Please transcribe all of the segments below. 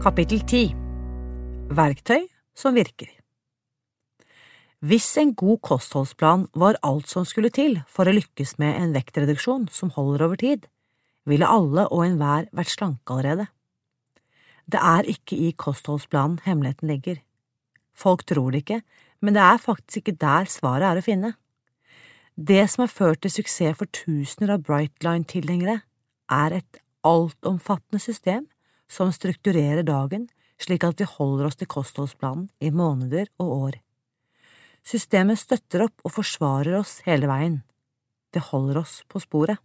Kapittel 10 Verktøy som virker Hvis en god kostholdsplan var alt som skulle til for å lykkes med en vektreduksjon som holder over tid, ville alle og enhver vært slanke allerede. Det er ikke i kostholdsplanen hemmeligheten ligger. Folk tror det ikke, men det er faktisk ikke der svaret er å finne. Det som har ført til suksess for tusener av Brightline-tilhengere, er et altomfattende system som strukturerer dagen slik at vi holder oss til kostholdsplanen i måneder og år. Systemet støtter opp og forsvarer oss hele veien. Det holder oss på sporet.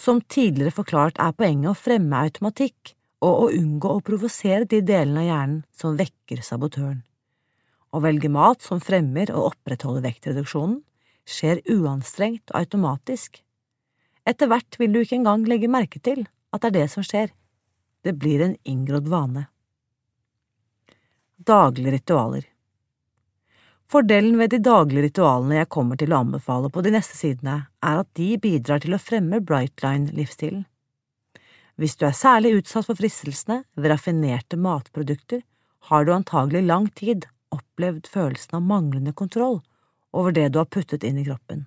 Som tidligere forklart er poenget å fremme automatikk og å unngå å provosere de delene av hjernen som vekker sabotøren. Å velge mat som fremmer og opprettholder vektreduksjonen, skjer uanstrengt og automatisk. Etter hvert vil du ikke engang legge merke til at det er det som skjer. Det blir en inngrodd vane. Daglige ritualer Fordelen ved de daglige ritualene jeg kommer til å anbefale på de neste sidene, er at de bidrar til å fremme Brightline-livsstilen. Hvis du er særlig utsatt for fristelsene ved raffinerte matprodukter, har du antagelig lang tid opplevd følelsen av manglende kontroll over det du har puttet inn i kroppen.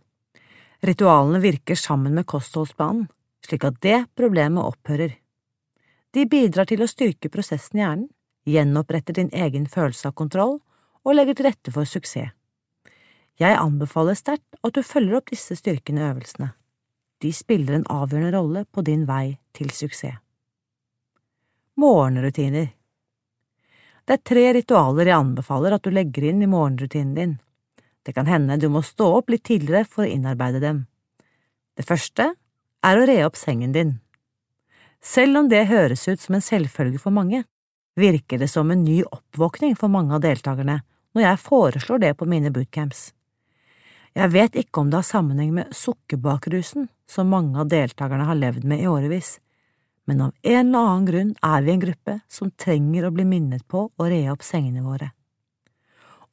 Ritualene virker sammen med kostholdsplanen, slik at det problemet opphører. De bidrar til å styrke prosessen i hjernen, gjenoppretter din egen følelse av kontroll og legger til rette for suksess. Jeg anbefaler sterkt at du følger opp disse styrkende øvelsene. De spiller en avgjørende rolle på din vei til suksess. Morgenrutiner Det er tre ritualer jeg anbefaler at du legger inn i morgenrutinen din. Det kan hende du må stå opp litt tidligere for å innarbeide dem. Det første er å re opp sengen din. Selv om det høres ut som en selvfølge for mange, virker det som en ny oppvåkning for mange av deltakerne når jeg foreslår det på mine bootcamps. Jeg vet ikke om det har sammenheng med sukkerbakrusen som mange av deltakerne har levd med i årevis, men av en eller annen grunn er vi en gruppe som trenger å bli minnet på å re opp sengene våre.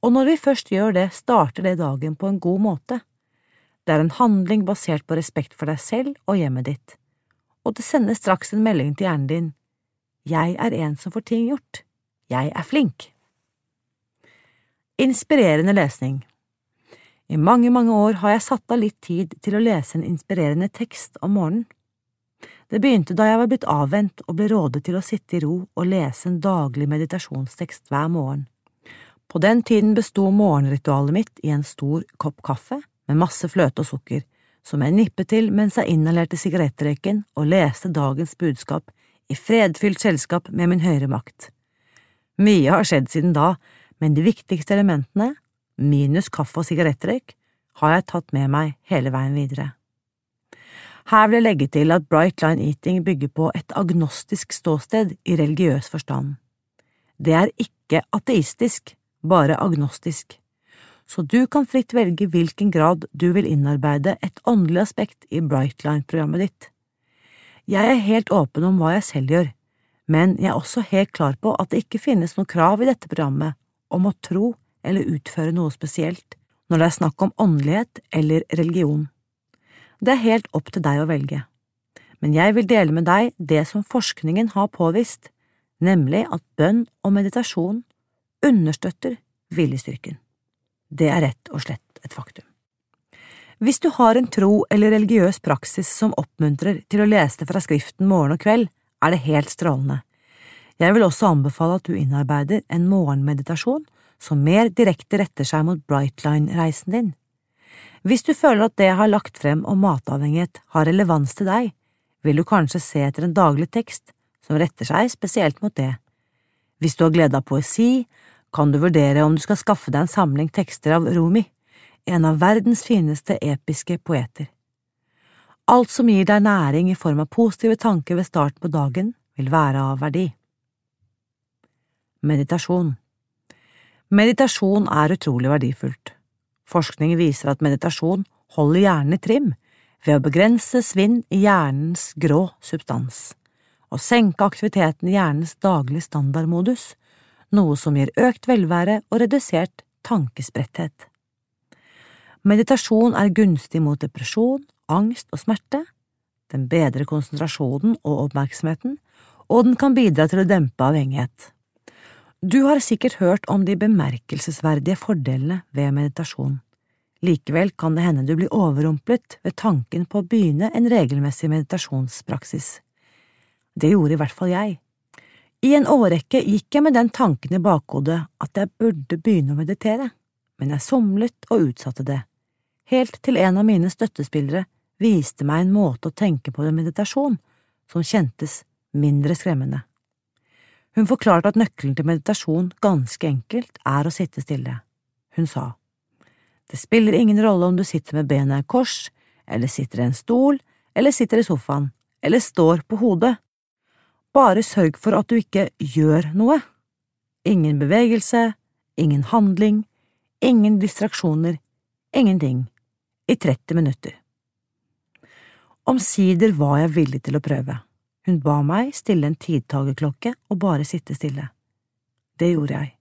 Og når vi først gjør det, starter det dagen på en god måte. Det er en handling basert på respekt for deg selv og hjemmet ditt og det sender straks en melding til hjernen din. Jeg er en som får ting gjort. Jeg er flink. Inspirerende lesning I mange, mange år har jeg satt av litt tid til å lese en inspirerende tekst om morgenen. Det begynte da jeg var blitt avvent og ble rådet til å sitte i ro og lese en daglig meditasjonstekst hver morgen. På den tiden besto morgenritualet mitt i en stor kopp kaffe med masse fløte og sukker, som jeg nippet til mens jeg inhalerte sigarettrøyken og leste dagens budskap i fredfylt selskap med min høyre makt. Mye har skjedd siden da, men de viktigste elementene, minus kaffe og sigarettrøyk, har jeg tatt med meg hele veien videre. Her vil jeg legge til at Bright Line Eating bygger på et agnostisk ståsted i religiøs forstand. Det er ikke ateistisk, bare agnostisk så du kan fritt velge hvilken grad du vil innarbeide et åndelig aspekt i Brightline-programmet ditt. Jeg er helt åpen om hva jeg selv gjør, men jeg er også helt klar på at det ikke finnes noe krav i dette programmet om å tro eller utføre noe spesielt når det er snakk om åndelighet eller religion. Det er helt opp til deg å velge, men jeg vil dele med deg det som forskningen har påvist, nemlig at bønn og meditasjon understøtter viljestyrken. Det er rett og slett et faktum. Hvis du har en tro eller religiøs praksis som oppmuntrer til å lese det fra Skriften morgen og kveld, er det helt strålende. Jeg vil også anbefale at du innarbeider en morgenmeditasjon som mer direkte retter seg mot Brightline-reisen din. Hvis du føler at det jeg har lagt frem om matavhengighet har relevans til deg, vil du kanskje se etter en daglig tekst som retter seg spesielt mot det. Hvis du har glede av poesi, kan du vurdere om du skal skaffe deg en samling tekster av Rumi, en av verdens fineste episke poeter. Alt som gir deg næring i form av positive tanker ved starten på dagen, vil være av verdi. Meditasjon Meditasjon er utrolig verdifullt. Forskning viser at meditasjon holder hjernen i trim ved å begrense svinn i hjernens grå substans og senke aktiviteten i hjernens daglige standardmodus, noe som gir økt velvære og redusert tankespretthet. Meditasjon er gunstig mot depresjon, angst og smerte, den bedrer konsentrasjonen og oppmerksomheten, og den kan bidra til å dempe avhengighet. Du har sikkert hørt om de bemerkelsesverdige fordelene ved meditasjon. Likevel kan det hende du blir overrumplet ved tanken på å begynne en regelmessig meditasjonspraksis. Det gjorde i hvert fall jeg. I en årrekke gikk jeg med den tanken i bakhodet at jeg burde begynne å meditere, men jeg somlet og utsatte det, helt til en av mine støttespillere viste meg en måte å tenke på ved meditasjon som kjentes mindre skremmende. Hun forklarte at nøkkelen til meditasjon ganske enkelt er å sitte stille. Hun sa, Det spiller ingen rolle om du sitter med bena i kors, eller sitter i en stol, eller sitter i sofaen, eller står på hodet, bare sørg for at du ikke gjør noe. Ingen bevegelse, ingen handling, ingen distraksjoner, ingenting, i 30 minutter. Omsider var jeg villig til å prøve. Hun ba meg stille en tidtagerklokke og bare sitte stille. Det gjorde jeg,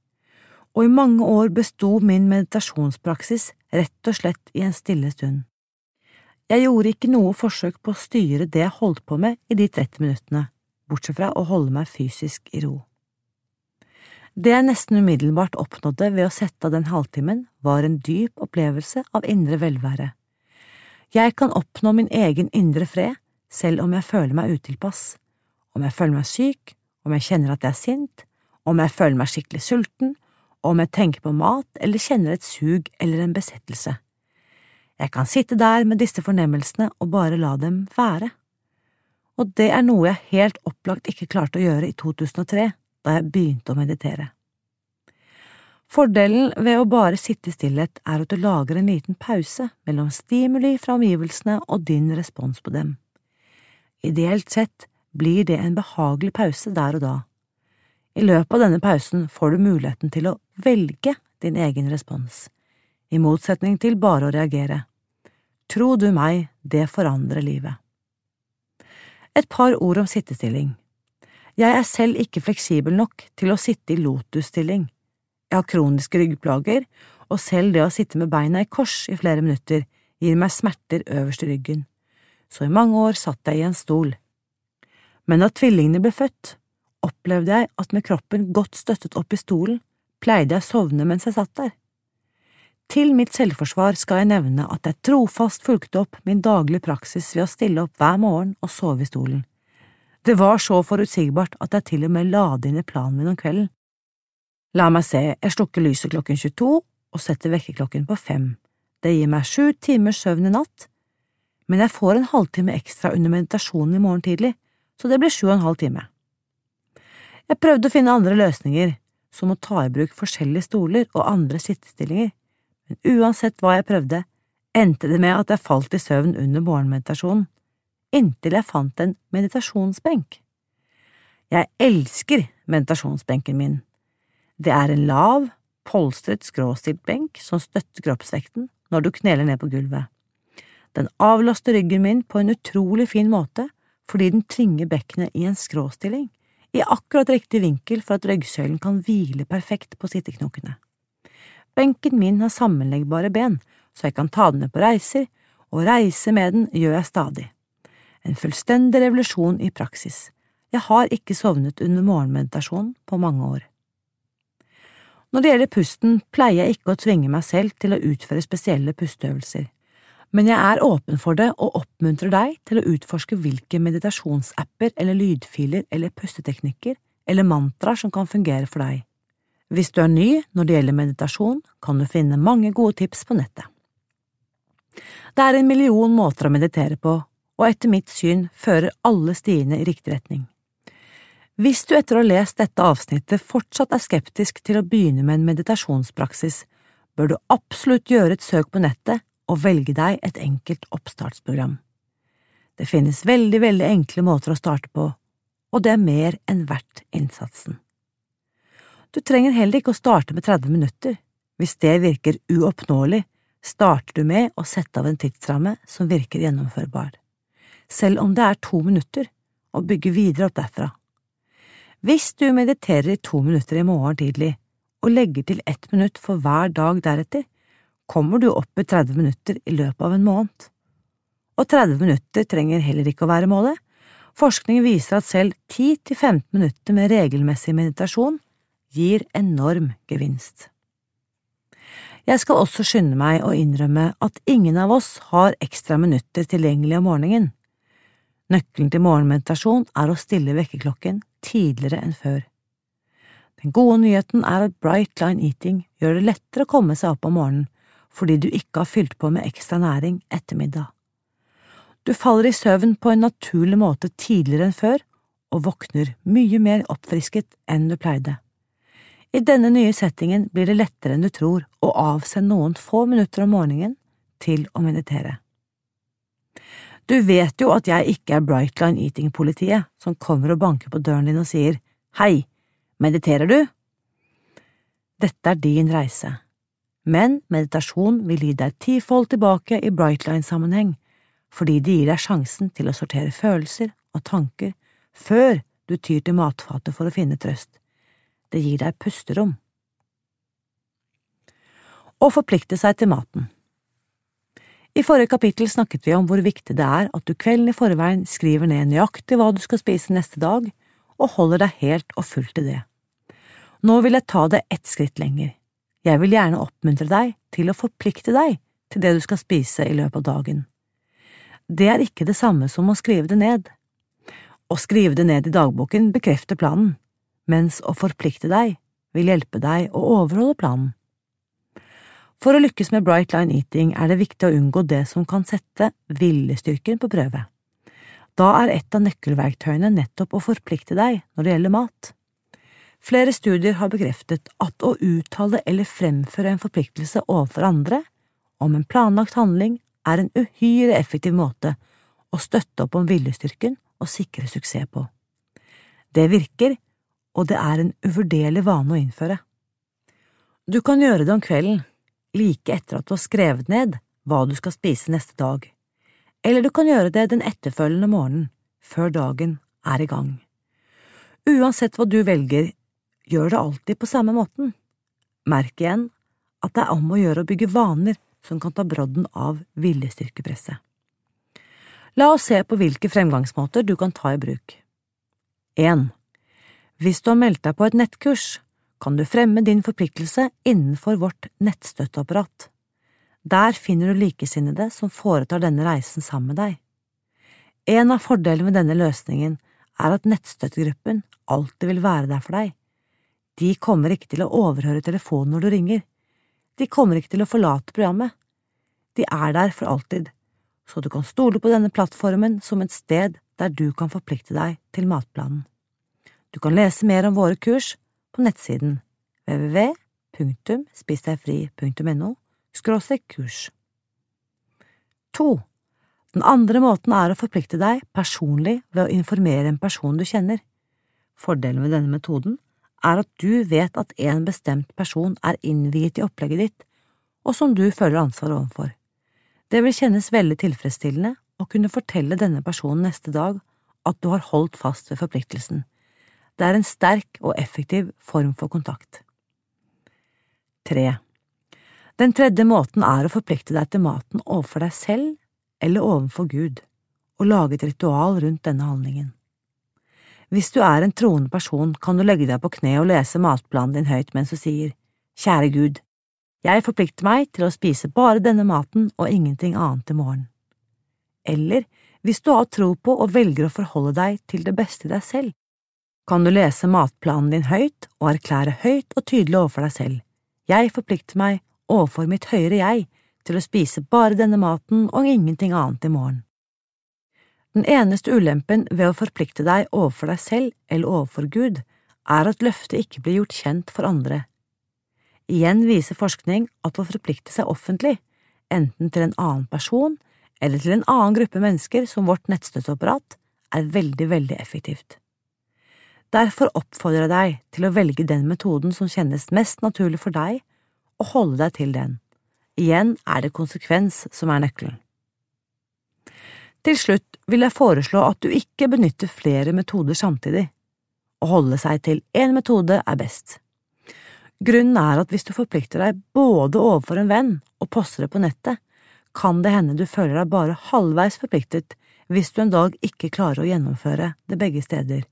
og i mange år besto min meditasjonspraksis rett og slett i en stille stund. Jeg gjorde ikke noe forsøk på å styre det jeg holdt på med i de 30 minuttene bortsett fra å holde meg fysisk i ro. Det jeg nesten umiddelbart oppnådde ved å sette av den halvtimen, var en dyp opplevelse av indre velvære. Jeg kan oppnå min egen indre fred selv om jeg føler meg utilpass, om jeg føler meg syk, om jeg kjenner at jeg er sint, om jeg føler meg skikkelig sulten, om jeg tenker på mat eller kjenner et sug eller en besettelse. Jeg kan sitte der med disse fornemmelsene og bare la dem være og det er noe jeg helt opplagt ikke klarte å gjøre i 2003, da jeg begynte å meditere. Fordelen ved å bare sitte i stillhet er at du lager en liten pause mellom stimuli fra omgivelsene og din respons på dem. Ideelt sett blir det en behagelig pause der og da. I løpet av denne pausen får du muligheten til å velge din egen respons, i motsetning til bare å reagere. Tro du meg, det forandrer livet. Et par ord om sittestilling. Jeg er selv ikke fleksibel nok til å sitte i lotusstilling. Jeg har kroniske ryggplager, og selv det å sitte med beina i kors i flere minutter gir meg smerter øverst i ryggen, så i mange år satt jeg i en stol. Men da tvillingene ble født, opplevde jeg at med kroppen godt støttet opp i stolen, pleide jeg å sovne mens jeg satt der. Til mitt selvforsvar skal jeg nevne at jeg trofast fulgte opp min daglige praksis ved å stille opp hver morgen og sove i stolen. Det var så forutsigbart at jeg til og med la det inn i planen min om kvelden. La meg se, jeg slukker lyset klokken 22 og setter vekkerklokken på fem. Det gir meg sju timers søvn i natt, men jeg får en halvtime ekstra under meditasjonen i morgen tidlig, så det blir sju og en halv time. Jeg prøvde å finne andre løsninger, som å ta i bruk forskjellige stoler og andre sittestillinger, men uansett hva jeg prøvde, endte det med at jeg falt i søvn under morgenmeditasjonen, inntil jeg fant en meditasjonsbenk. Jeg elsker meditasjonsbenken min. Det er en lav, polstret, skråstilt benk som støtter kroppsvekten når du kneler ned på gulvet. Den avlaster ryggen min på en utrolig fin måte fordi den tvinger bekkenet i en skråstilling, i akkurat riktig vinkel for at ryggsøylen kan hvile perfekt på sitteknokene. Benken min har sammenleggbare ben, så jeg kan ta den med på reiser, og reise med den gjør jeg stadig. En fullstendig revolusjon i praksis. Jeg har ikke sovnet under morgenmeditasjon på mange år. Når det gjelder pusten, pleier jeg ikke å tvinge meg selv til å utføre spesielle pusteøvelser, men jeg er åpen for det og oppmuntrer deg til å utforske hvilke meditasjonsapper eller lydfiler eller pusteteknikker eller mantraer som kan fungere for deg. Hvis du er ny når det gjelder meditasjon, kan du finne mange gode tips på nettet. Det er en million måter å meditere på, og etter mitt syn fører alle stiene i riktig retning. Hvis du etter å ha lest dette avsnittet fortsatt er skeptisk til å begynne med en meditasjonspraksis, bør du absolutt gjøre et søk på nettet og velge deg et enkelt oppstartsprogram. Det finnes veldig, veldig enkle måter å starte på, og det er mer enn verdt innsatsen. Du trenger heller ikke å starte med 30 minutter. Hvis det virker uoppnåelig, starter du med å sette av en tidsramme som virker gjennomførbar, selv om det er to minutter, og bygge videre opp derfra. Hvis du mediterer i to minutter i morgen tidlig og legger til ett minutt for hver dag deretter, kommer du opp i 30 minutter i løpet av en måned. Og 30 minutter trenger heller ikke å være målet. Forskning viser at selv 10–15 minutter med regelmessig meditasjon gir enorm gevinst. Jeg skal også skynde meg å innrømme at ingen av oss har ekstra minutter tilgjengelig om morgenen. Nøkkelen til morgenmeditasjon er å stille vekkerklokken tidligere enn før. Den gode nyheten er at Bright Line Eating gjør det lettere å komme seg opp om morgenen fordi du ikke har fylt på med ekstra næring etter middag. Du faller i søvn på en naturlig måte tidligere enn før og våkner mye mer oppfrisket enn du pleide. I denne nye settingen blir det lettere enn du tror å avse noen få minutter om morgenen til å meditere. Du vet jo at jeg ikke er Brightline Eating-politiet som kommer og banker på døren din og sier hei, mediterer du? Dette er din reise, men meditasjon vil gi deg tifold tilbake i Brightline-sammenheng, fordi det gir deg sjansen til å sortere følelser og tanker før du tyr til matfatet for å finne trøst det gir deg pusterom. Å forplikte seg til maten I forrige kapittel snakket vi om hvor viktig det er at du kvelden i forveien skriver ned nøyaktig hva du skal spise neste dag, og holder deg helt og fullt til det. Nå vil jeg ta det ett skritt lenger. Jeg vil gjerne oppmuntre deg til å forplikte deg til det du skal spise i løpet av dagen. Det er ikke det samme som å skrive det ned. Å skrive det ned i dagboken bekrefter planen, mens å forplikte deg vil hjelpe deg å overholde planen. For å lykkes med Bright Line Eating er det viktig å unngå det som kan sette viljestyrken på prøve. Da er et av nøkkelverktøyene nettopp å forplikte deg når det gjelder mat. Flere studier har bekreftet at å uttale eller fremføre en forpliktelse overfor andre om en planlagt handling er en uhyre effektiv måte å støtte opp om viljestyrken og sikre suksess på. Det virker og det er en uvurderlig vane å innføre. Du kan gjøre det om kvelden, like etter at du har skrevet ned hva du skal spise neste dag, eller du kan gjøre det den etterfølgende morgenen, før dagen er i gang. Uansett hva du velger, gjør det alltid på samme måten. Merk igjen at det er om å gjøre å bygge vaner som kan ta brodden av viljestyrkepresset. La oss se på hvilke fremgangsmåter du kan ta i bruk. 1. Hvis du har meldt deg på et nettkurs, kan du fremme din forpliktelse innenfor vårt nettstøtteapparat. Der finner du likesinnede som foretar denne reisen sammen med deg. En av fordelene med denne løsningen er at nettstøttegruppen alltid vil være der for deg. De kommer ikke til å overhøre telefonen når du ringer. De kommer ikke til å forlate programmet. De er der for alltid, så du kan stole på denne plattformen som et sted der du kan forplikte deg til matplanen. Du kan lese mer om våre kurs på nettsiden www.spisdegfri.no kurs. To. Den andre måten er å forplikte deg personlig ved å informere en person du kjenner. Fordelen med denne metoden er at du vet at en bestemt person er innviet i opplegget ditt, og som du føler ansvar overfor. Det vil kjennes veldig tilfredsstillende å kunne fortelle denne personen neste dag at du har holdt fast ved forpliktelsen det er en sterk og effektiv form for kontakt. 3. Den tredje måten er å forplikte deg til maten overfor deg selv eller overfor Gud, og lage et ritual rundt denne handlingen. Hvis du er en troende person, kan du legge deg på kne og lese matplanen din høyt mens du sier Kjære Gud, jeg forplikter meg til å spise bare denne maten og ingenting annet i morgen. Eller hvis du har tro på og velger å forholde deg til det beste i deg selv, kan du lese matplanen din høyt og erklære høyt og tydelig overfor deg selv. Jeg forplikter meg overfor mitt høyere jeg til å spise bare denne maten og ingenting annet i morgen. Den eneste ulempen ved å forplikte deg overfor deg selv eller overfor Gud er at løftet ikke blir gjort kjent for andre. Igjen viser forskning at å forplikte seg offentlig, enten til en annen person eller til en annen gruppe mennesker som vårt nettstøtteapparat, er veldig, veldig effektivt. Derfor oppfordrer jeg deg til å velge den metoden som kjennes mest naturlig for deg, og holde deg til den. Igjen er det konsekvens som er nøkkelen. Til slutt vil jeg foreslå at du ikke benytter flere metoder samtidig. Å holde seg til én metode er best. Grunnen er at hvis du forplikter deg både overfor en venn og poster det på nettet, kan det hende du føler deg bare halvveis forpliktet hvis du en dag ikke klarer å gjennomføre det begge steder.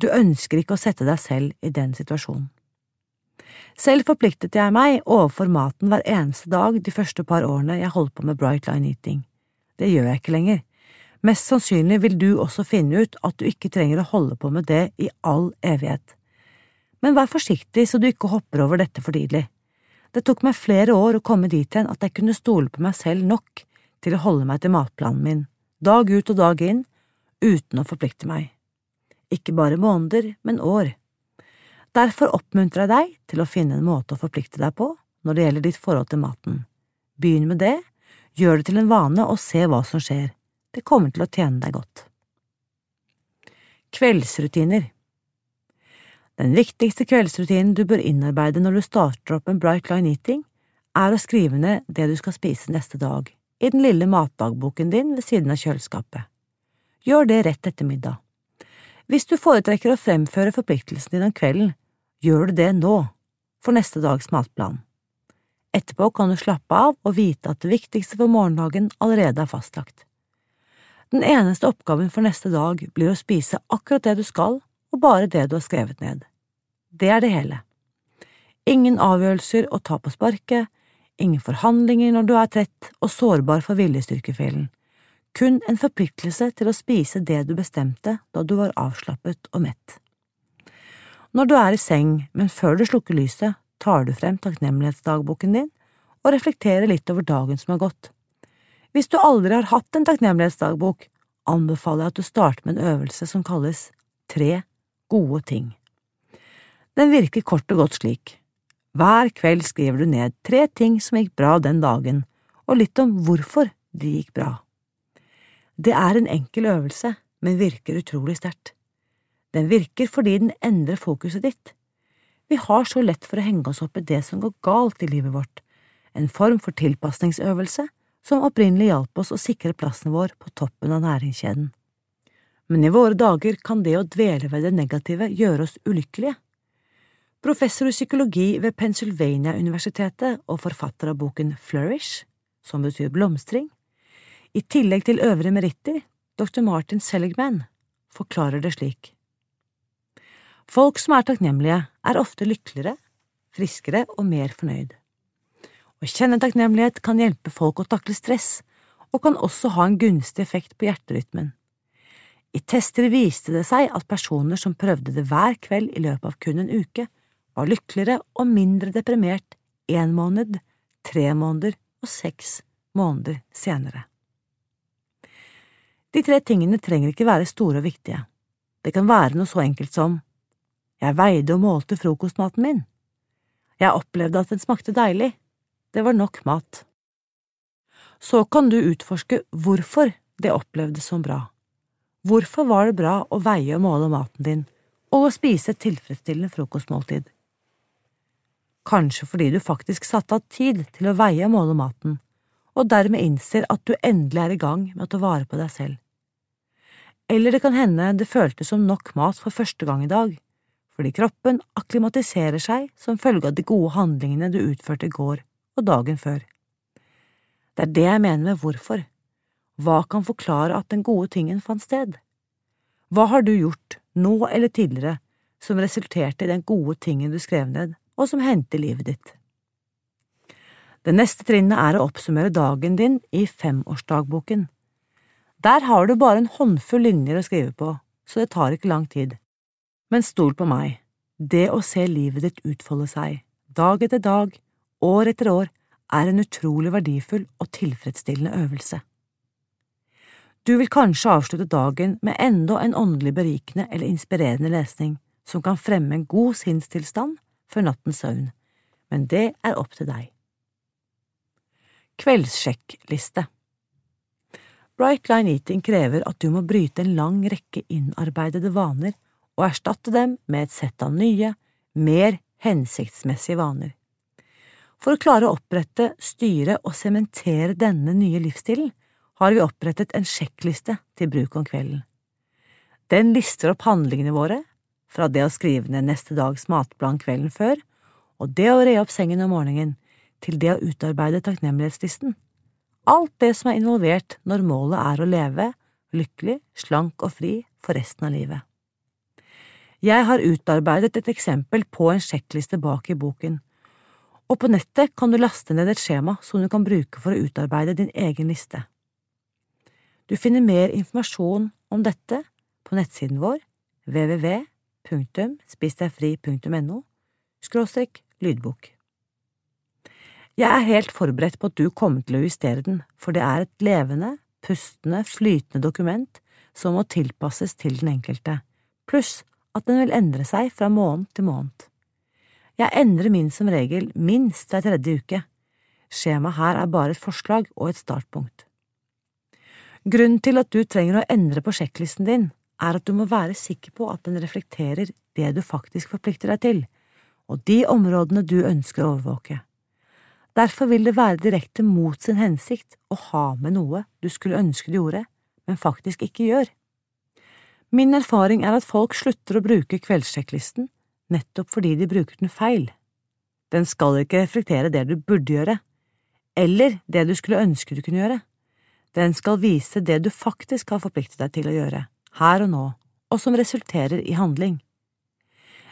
Du ønsker ikke å sette deg selv i den situasjonen. Selv forpliktet jeg meg overfor maten hver eneste dag de første par årene jeg holdt på med Bright Line Eating. Det gjør jeg ikke lenger. Mest sannsynlig vil du også finne ut at du ikke trenger å holde på med det i all evighet. Men vær forsiktig så du ikke hopper over dette for tidlig. Det tok meg flere år å komme dit hen at jeg kunne stole på meg selv nok til å holde meg til matplanen min, dag ut og dag inn, uten å forplikte meg ikke bare måneder, men år. Derfor oppmuntrer jeg deg til å finne en måte å forplikte deg på når det gjelder ditt forhold til maten. Begynn med det, gjør det til en vane og se hva som skjer. Det kommer til å tjene deg godt. Kveldsrutiner Den viktigste kveldsrutinen du bør innarbeide når du starter opp en Bright Line Eating, er å skrive ned det du skal spise neste dag, i den lille matdagboken din ved siden av kjøleskapet. Gjør det rett etter middag. Hvis du foretrekker å fremføre forpliktelsen din om kvelden, gjør du det nå, for neste dags matplan. Etterpå kan du slappe av og vite at det viktigste for morgendagen allerede er fastlagt. Den eneste oppgaven for neste dag blir å spise akkurat det du skal, og bare det du har skrevet ned. Det er det hele. Ingen avgjørelser å ta på sparket, ingen forhandlinger når du er trett og sårbar for viljestyrkefeilen kun en forpliktelse til å spise det du bestemte da du var avslappet og mett. Når du er i seng, men før du slukker lyset, tar du frem takknemlighetsdagboken din og reflekterer litt over dagen som har gått. Hvis du aldri har hatt en takknemlighetsdagbok, anbefaler jeg at du starter med en øvelse som kalles Tre gode ting. Den virker kort og godt slik. Hver kveld skriver du ned tre ting som gikk bra den dagen, og litt om hvorfor de gikk bra. Det er en enkel øvelse, men virker utrolig sterkt. Den virker fordi den endrer fokuset ditt. Vi har så lett for å henge oss opp i det som går galt i livet vårt, en form for tilpasningsøvelse som opprinnelig hjalp oss å sikre plassen vår på toppen av næringskjeden. Men i våre dager kan det å dvele ved det negative gjøre oss ulykkelige. Professor i psykologi ved Pennsylvania-universitetet og forfatter av boken Flourish, som betyr blomstring, i tillegg til øvrige meritter, dr. Martin Seligman, forklarer det slik. Folk som er takknemlige, er ofte lykkeligere, friskere og mer fornøyd. Å kjenne takknemlighet kan hjelpe folk å takle stress, og kan også ha en gunstig effekt på hjerterytmen. I tester viste det seg at personer som prøvde det hver kveld i løpet av kun en uke, var lykkeligere og mindre deprimert én måned, tre måneder og seks måneder senere. De tre tingene trenger ikke være store og viktige. Det kan være noe så enkelt som Jeg veide og målte frokostmaten min. Jeg opplevde at den smakte deilig. Det var nok mat. Så kan du utforske hvorfor det opplevdes som bra. Hvorfor var det bra å veie og måle maten din, og å spise et tilfredsstillende frokostmåltid? Kanskje fordi du faktisk satte av tid til å veie og måle maten, og dermed innser at du endelig er i gang med å ta vare på deg selv. Eller det kan hende det føltes som nok mat for første gang i dag, fordi kroppen akklimatiserer seg som følge av de gode handlingene du utførte i går og dagen før. Det er det jeg mener med hvorfor. Hva kan forklare at den gode tingen fant sted? Hva har du gjort, nå eller tidligere, som resulterte i den gode tingen du skrev ned, og som hendte livet ditt? Det neste trinnet er å oppsummere dagen din i femårsdagboken. Der har du bare en håndfull linjer å skrive på, så det tar ikke lang tid. Men stol på meg, det å se livet ditt utfolde seg, dag etter dag, år etter år, er en utrolig verdifull og tilfredsstillende øvelse. Du vil kanskje avslutte dagen med enda en åndelig berikende eller inspirerende lesning som kan fremme en god sinnstilstand før nattens søvn, men det er opp til deg. Kveldssjekkliste Bright Line Eating krever at du må bryte en lang rekke innarbeidede vaner og erstatte dem med et sett av nye, mer hensiktsmessige vaner. For å klare å opprette, styre og sementere denne nye livsstilen har vi opprettet en sjekkliste til bruk om kvelden. Den lister opp handlingene våre, fra det å skrive ned neste dags matplan kvelden før, og det å re opp sengen om morgenen, til det å utarbeide takknemlighetslisten. Alt det som er involvert når målet er å leve lykkelig, slank og fri for resten av livet. Jeg har utarbeidet et eksempel på en sjekkliste bak i boken, og på nettet kan du laste ned et skjema som du kan bruke for å utarbeide din egen liste. Du finner mer informasjon om dette på nettsiden vår www.spisdegfri.no skråstrek lydbok. Jeg er helt forberedt på at du kommer til å justere den, for det er et levende, pustende, flytende dokument som må tilpasses til den enkelte, pluss at den vil endre seg fra måned til måned. Jeg endrer min som regel minst hver tredje uke. Skjemaet her er bare et forslag og et startpunkt. Grunnen til at du trenger å endre på sjekklisten din, er at du må være sikker på at den reflekterer det du faktisk forplikter deg til, og de områdene du ønsker å overvåke. Derfor vil det være direkte mot sin hensikt å ha med noe du skulle ønske du gjorde, men faktisk ikke gjør. Min erfaring er at folk slutter å bruke kveldssjekklisten nettopp fordi de bruker den feil. Den skal ikke reflektere det du burde gjøre, eller det du skulle ønske du kunne gjøre. Den skal vise det du faktisk har forpliktet deg til å gjøre, her og nå, og som resulterer i handling.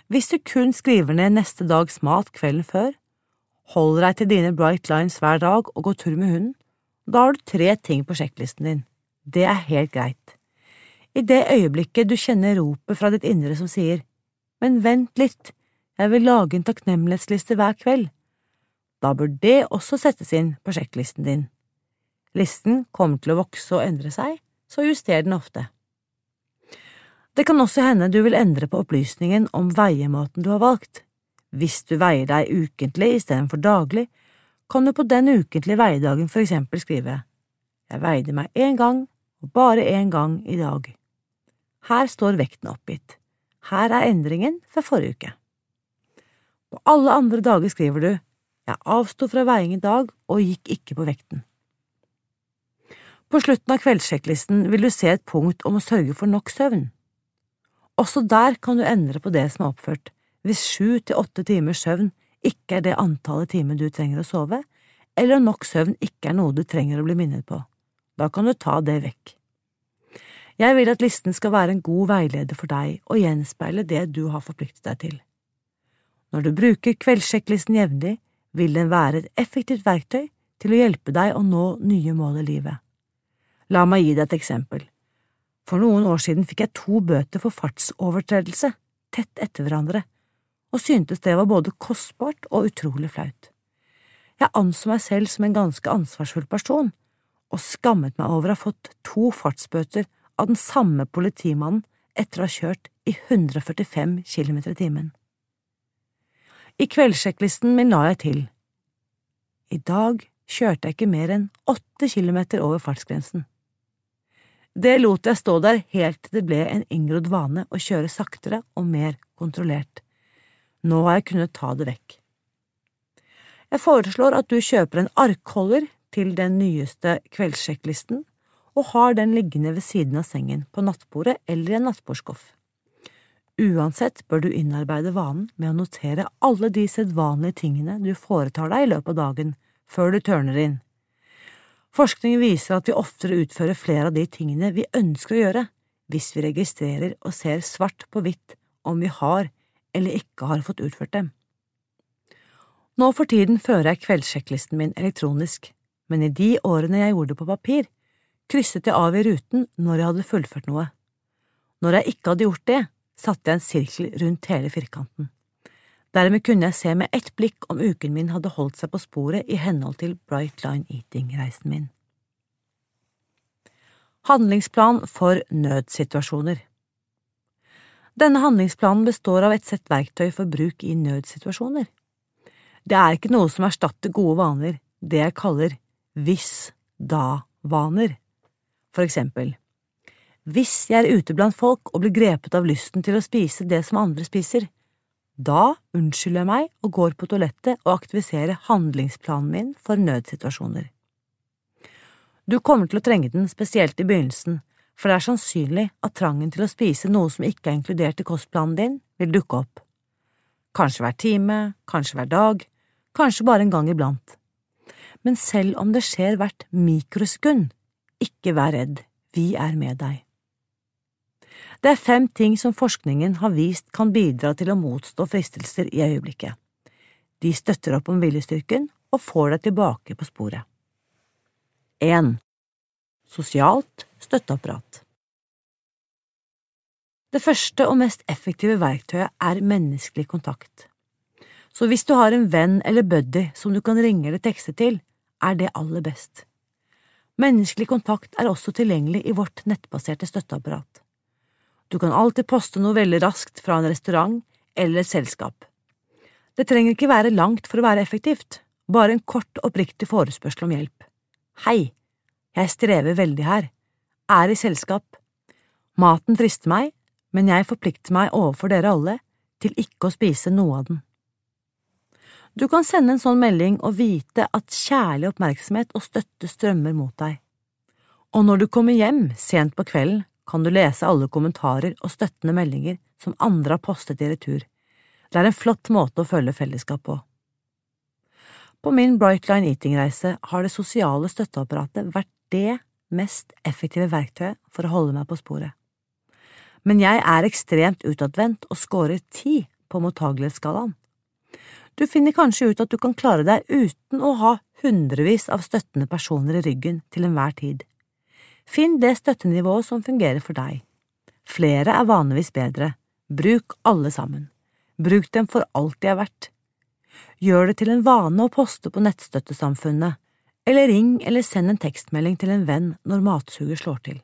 Hvis du kun skriver ned neste dags mat kvelden før, holder deg til dine bright lines hver dag og gå tur med hunden, da har du tre ting på sjekklisten din. Det er helt greit. I det øyeblikket du kjenner ropet fra ditt indre som sier Men vent litt, jeg vil lage en takknemlighetsliste hver kveld, da bør det også settes inn på sjekklisten din. Listen kommer til å vokse og endre seg, så juster den ofte. Det kan også hende du vil endre på opplysningen om veiemåten du har valgt. Hvis du veier deg ukentlig istedenfor daglig, kan du på den ukentlige veiedagen for eksempel skrive Jeg veide meg én gang, og bare én gang i dag. Her står vekten oppgitt. Her er endringen fra forrige uke. På alle andre dager skriver du Jeg avsto fra veiing i dag og gikk ikke på vekten. På slutten av kveldssjekklisten vil du se et punkt om å sørge for nok søvn. Også der kan du endre på det som er oppført, hvis sju til åtte timers søvn ikke er det antallet timer du trenger å sove, eller om nok søvn ikke er noe du trenger å bli minnet på. Da kan du ta det vekk. Jeg vil at listen skal være en god veileder for deg og gjenspeile det du har forpliktet deg til. Når du bruker kveldssjekklisten jevnlig, vil den være et effektivt verktøy til å hjelpe deg å nå nye mål i livet. La meg gi deg et eksempel. For noen år siden fikk jeg to bøter for fartsovertredelse, tett etter hverandre, og syntes det var både kostbart og utrolig flaut. Jeg anså meg selv som en ganske ansvarsfull person, og skammet meg over å ha fått to fartsbøter av den samme politimannen etter å ha kjørt i 145 km i timen. I kveldssjekklisten min la jeg til I dag kjørte jeg ikke mer enn åtte kilometer over fartsgrensen. Det lot jeg stå der helt til det ble en inngrodd vane å kjøre saktere og mer kontrollert. Nå har jeg kunnet ta det vekk. Jeg foreslår at du kjøper en arkholder til den nyeste kveldssjekklisten og har den liggende ved siden av sengen, på nattbordet eller i en nattbordskuff. Uansett bør du innarbeide vanen med å notere alle de sedvanlige tingene du foretar deg i løpet av dagen, før du tørner inn. Forskning viser at vi oftere utfører flere av de tingene vi ønsker å gjøre, hvis vi registrerer og ser svart på hvitt om vi har eller ikke har fått utført dem. Nå for tiden fører jeg kveldssjekklisten min elektronisk, men i de årene jeg gjorde det på papir, krysset jeg av i ruten når jeg hadde fullført noe. Når jeg ikke hadde gjort det, satte jeg en sirkel rundt hele firkanten. Dermed kunne jeg se med ett blikk om uken min hadde holdt seg på sporet i henhold til Bright Line Eating-reisen min. Handlingsplan for nødsituasjoner Denne handlingsplanen består av et sett verktøy for bruk i nødsituasjoner. Det er ikke noe som erstatter gode vaner, det jeg kaller hvis-da-vaner. For eksempel, Hvis jeg er ute blant folk og blir grepet av lysten til å spise det som andre spiser, da unnskylder jeg meg og går på toalettet og aktiviserer handlingsplanen min for nødsituasjoner. Du kommer til å trenge den spesielt i begynnelsen, for det er sannsynlig at trangen til å spise noe som ikke er inkludert i kostplanen din, vil dukke opp. Kanskje hver time, kanskje hver dag, kanskje bare en gang iblant. Men selv om det skjer hvert mikrosekund, ikke vær redd, vi er med deg. Det er fem ting som forskningen har vist kan bidra til å motstå fristelser i øyeblikket. De støtter opp om viljestyrken og får deg tilbake på sporet. 1. Sosialt støtteapparat Det første og mest effektive verktøyet er menneskelig kontakt. Så hvis du har en venn eller buddy som du kan ringe eller tekste til, er det aller best. Menneskelig kontakt er også tilgjengelig i vårt nettbaserte støtteapparat. Du kan alltid poste noe veldig raskt fra en restaurant eller et selskap. Det trenger ikke være langt for å være effektivt, bare en kort, oppriktig forespørsel om hjelp. Hei, jeg strever veldig her, er i selskap. Maten frister meg, men jeg forplikter meg overfor dere alle til ikke å spise noe av den. Du kan sende en sånn melding og vite at kjærlig oppmerksomhet og støtte strømmer mot deg. Og når du kommer hjem sent på kvelden, kan du lese alle kommentarer og støttende meldinger som andre har postet i retur. Det er en flott måte å følge fellesskap på. På min Brightline Eating-reise har det sosiale støtteapparatet vært det mest effektive verktøyet for å holde meg på sporet. Men jeg er ekstremt utadvendt og scorer ti på mottagelighetsskalaen. Du finner kanskje ut at du kan klare deg uten å ha hundrevis av støttende personer i ryggen til enhver tid. Finn det støttenivået som fungerer for deg. Flere er vanligvis bedre. Bruk alle sammen. Bruk dem for alt de er verdt. Gjør det til en vane å poste på Nettstøttesamfunnet, eller ring eller send en tekstmelding til en venn når matsuget slår til.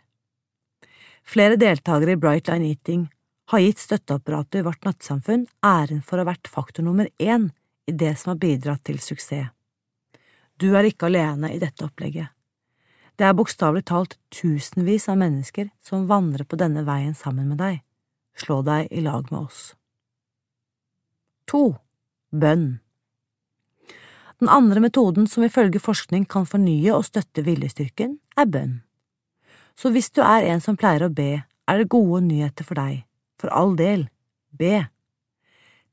Flere deltakere i Bright Line Eating har gitt støtteapparatet i vårt nattsamfunn æren for å ha vært faktor nummer én i det som har bidratt til suksess. Du er ikke alene i dette opplegget. Det er bokstavelig talt tusenvis av mennesker som vandrer på denne veien sammen med deg. Slå deg i lag med oss. To. Bønn Den andre metoden som ifølge forskning kan fornye og støtte viljestyrken, er bønn. Så hvis du er en som pleier å be, er det gode nyheter for deg. For all del, be.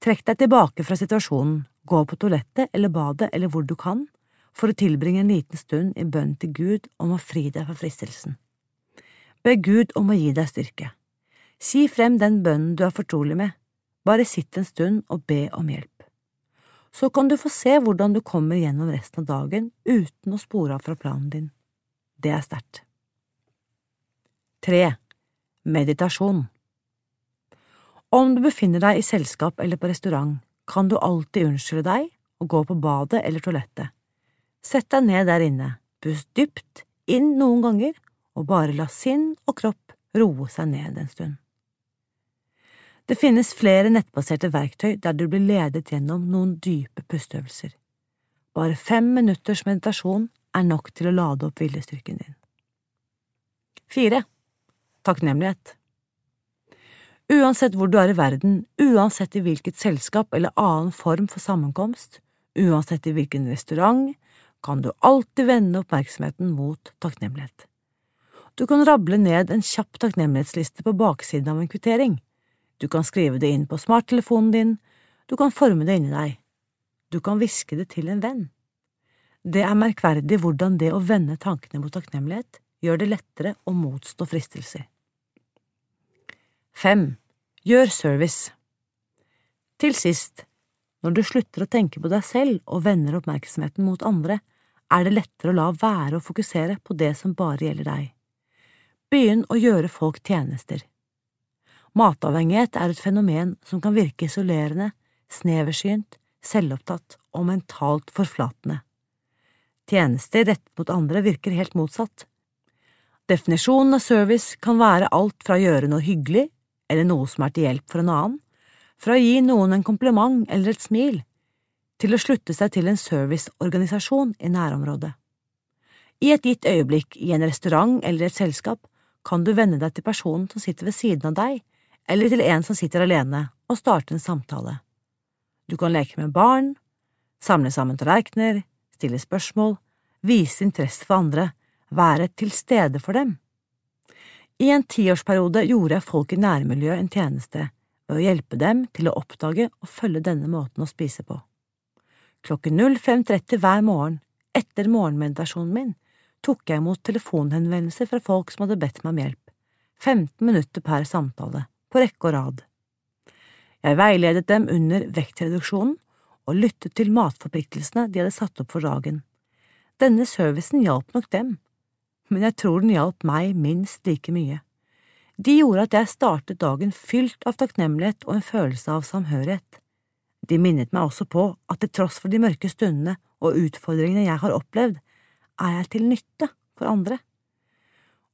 Trekk deg tilbake fra situasjonen, gå på toalettet eller badet eller hvor du kan, for å tilbringe en liten stund i bønn til Gud om å fri deg fra fristelsen. Be Gud om å gi deg styrke. Si frem den bønnen du er fortrolig med, bare sitt en stund og be om hjelp. Så kan du få se hvordan du kommer gjennom resten av dagen uten å spore av fra planen din. Det er sterkt. Tre. Meditasjon Om du befinner deg i selskap eller på restaurant, kan du alltid unnskylde deg og gå på badet eller toalettet Sett deg ned der inne, pust dypt inn noen ganger, og bare la sinn og kropp roe seg ned en stund. Det finnes flere nettbaserte verktøy der du blir ledet gjennom noen dype pusteøvelser. Bare fem minutters meditasjon er nok til å lade opp viljestyrken din. Fire. Takknemlighet Uansett hvor du er i verden, uansett i hvilket selskap eller annen form for sammenkomst, uansett i hvilken restaurant, kan du alltid vende oppmerksomheten mot takknemlighet. Du kan rable ned en kjapp takknemlighetsliste på baksiden av en kvittering. Du kan skrive det inn på smarttelefonen din, du kan forme det inni deg. Du kan hviske det til en venn. Det er merkverdig hvordan det å vende tankene mot takknemlighet gjør det lettere å motstå fristelser. Fem. Gjør service. Til sist, når du slutter å tenke på deg selv og vender oppmerksomheten mot andre, er det lettere å la være å fokusere på det som bare gjelder deg. Begynn å gjøre folk tjenester. Matavhengighet er et fenomen som kan virke isolerende, sneversynt, selvopptatt og mentalt forflatende. Tjenester rettet mot andre virker helt motsatt. Definisjonen av service kan være alt fra å gjøre noe hyggelig eller noe som er til hjelp for en annen, fra å gi noen en kompliment eller et smil, til å slutte seg til en serviceorganisasjon i nærområdet. I et gitt øyeblikk i en restaurant eller et selskap kan du venne deg til personen som sitter ved siden av deg, eller til en som sitter alene, og starte en samtale. Du kan leke med barn, samle sammen tallerkener, stille spørsmål, vise interesse for andre, være til stede for dem. I en tiårsperiode gjorde jeg folk i nærmiljøet en tjeneste ved å hjelpe dem til å oppdage og følge denne måten å spise på. Klokken 05.30 hver morgen, etter morgenmeditasjonen min, tok jeg imot telefonhenvendelser fra folk som hadde bedt meg om hjelp, 15 minutter per samtale, på rekke og rad. Jeg veiledet dem under vektreduksjonen og lyttet til matforpliktelsene de hadde satt opp for dagen. Denne servicen hjalp nok dem, men jeg tror den hjalp meg minst like mye. De gjorde at jeg startet dagen fylt av takknemlighet og en følelse av samhørighet. De minnet meg også på at til tross for de mørke stundene og utfordringene jeg har opplevd, er jeg til nytte for andre.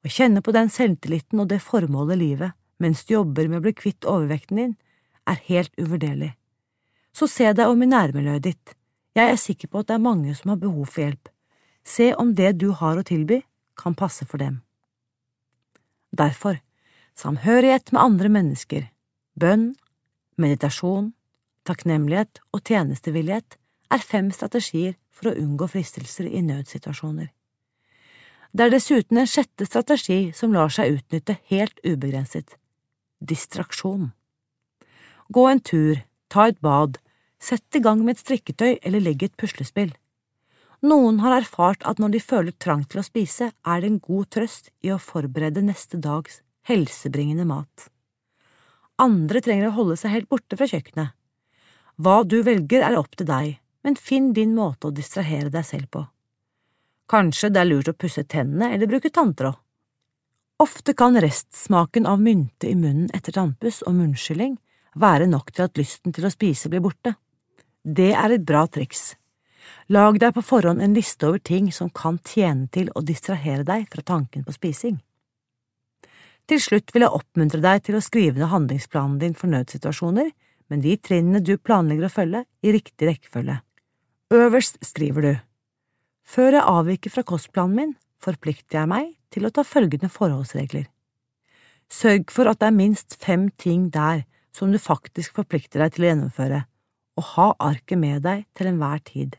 Å kjenne på den selvtilliten og det formålet livet mens du jobber med å bli kvitt overvekten din, er helt uvurderlig. Så se deg om i nærmiljøet ditt, jeg er sikker på at det er mange som har behov for hjelp. Se om det du har å tilby, kan passe for dem. Derfor, samhørighet med andre mennesker, bønn, meditasjon, takknemlighet og tjenestevillighet er fem strategier for å unngå fristelser i nødsituasjoner. Det er dessuten en sjette strategi som lar seg utnytte helt ubegrenset – distraksjon. Gå en tur, ta et bad, sett i gang med et strikketøy eller legg et puslespill. Noen har erfart at når de føler trang til å spise, er det en god trøst i å forberede neste dags helsebringende mat. Andre trenger å holde seg helt borte fra kjøkkenet. Hva du velger er opp til deg, men finn din måte å distrahere deg selv på. Kanskje det er lurt å pusse tennene eller bruke tanntråd. Ofte kan restsmaken av mynte i munnen etter tannpuss og munnskylling være nok til at lysten til å spise blir borte. Det er et bra triks. Lag deg på forhånd en liste over ting som kan tjene til å distrahere deg fra tanken på spising. Til slutt vil jeg oppmuntre deg til å skrive ned handlingsplanen din for nødsituasjoner, men de trinnene du planlegger å følge, i riktig rekkefølge. Øverst skriver du Før jeg avviker fra kostplanen min, forplikter jeg meg til å ta følgende forholdsregler. Sørg for at det er minst fem ting der som du faktisk forplikter deg til å gjennomføre, og ha arket med deg til enhver tid.